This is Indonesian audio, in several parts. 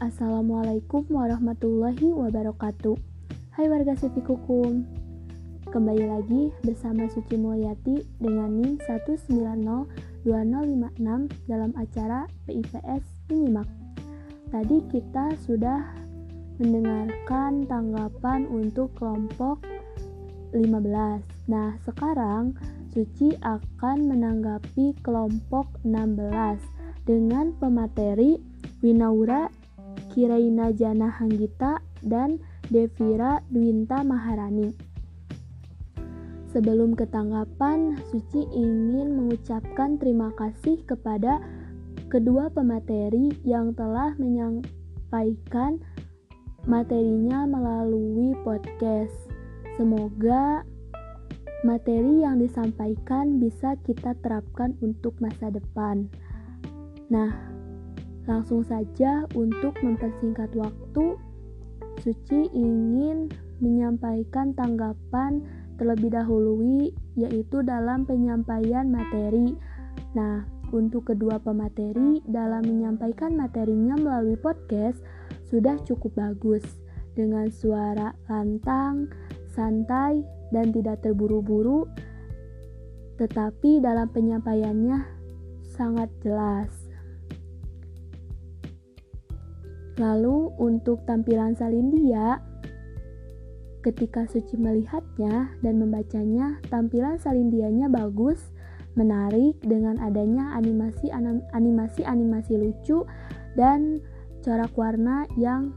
Assalamualaikum warahmatullahi wabarakatuh. Hai warga Sifik Hukum Kembali lagi bersama Suci Mulyati dengan NIM 1902056 dalam acara PIPS Menyimak. Tadi kita sudah mendengarkan tanggapan untuk kelompok 15 Nah sekarang Suci akan menanggapi kelompok 16 dengan pemateri Winaura Kiraina Jana Hanggita, dan Devira Dwinta Maharani. Sebelum ketanggapan, Suci ingin mengucapkan terima kasih kepada kedua pemateri yang telah menyampaikan materinya melalui podcast. Semoga materi yang disampaikan bisa kita terapkan untuk masa depan. Nah, Langsung saja untuk mempersingkat waktu, Suci ingin menyampaikan tanggapan terlebih dahulu yaitu dalam penyampaian materi. Nah, untuk kedua pemateri dalam menyampaikan materinya melalui podcast sudah cukup bagus dengan suara lantang, santai, dan tidak terburu-buru, tetapi dalam penyampaiannya sangat jelas. Lalu untuk tampilan Salindia, ketika Suci melihatnya dan membacanya, tampilan Salindianya bagus, menarik dengan adanya animasi animasi animasi lucu dan corak warna yang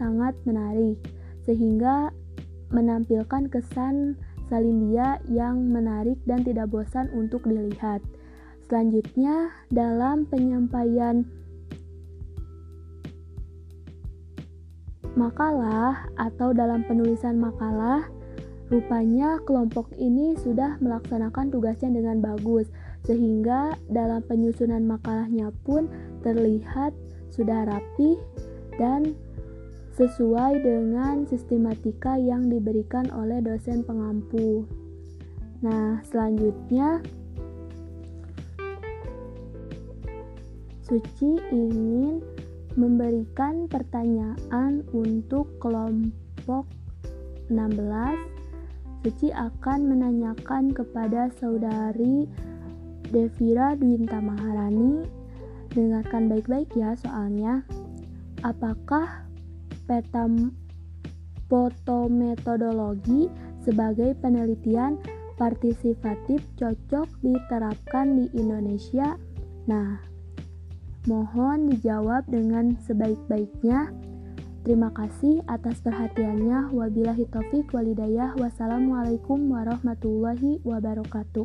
sangat menarik sehingga menampilkan kesan Salindia yang menarik dan tidak bosan untuk dilihat. Selanjutnya, dalam penyampaian makalah atau dalam penulisan makalah, rupanya kelompok ini sudah melaksanakan tugasnya dengan bagus, sehingga dalam penyusunan makalahnya pun terlihat sudah rapi dan sesuai dengan sistematika yang diberikan oleh dosen pengampu. Nah, selanjutnya Suci ingin memberikan pertanyaan untuk kelompok 16 Suci akan menanyakan kepada saudari Devira Dwinta Maharani. Dengarkan baik-baik ya soalnya. Apakah peta foto metodologi sebagai penelitian partisipatif cocok diterapkan di Indonesia? Nah Mohon dijawab dengan sebaik-baiknya. Terima kasih atas perhatiannya. Wabillahi taufik walidayah. Wassalamualaikum warahmatullahi wabarakatuh.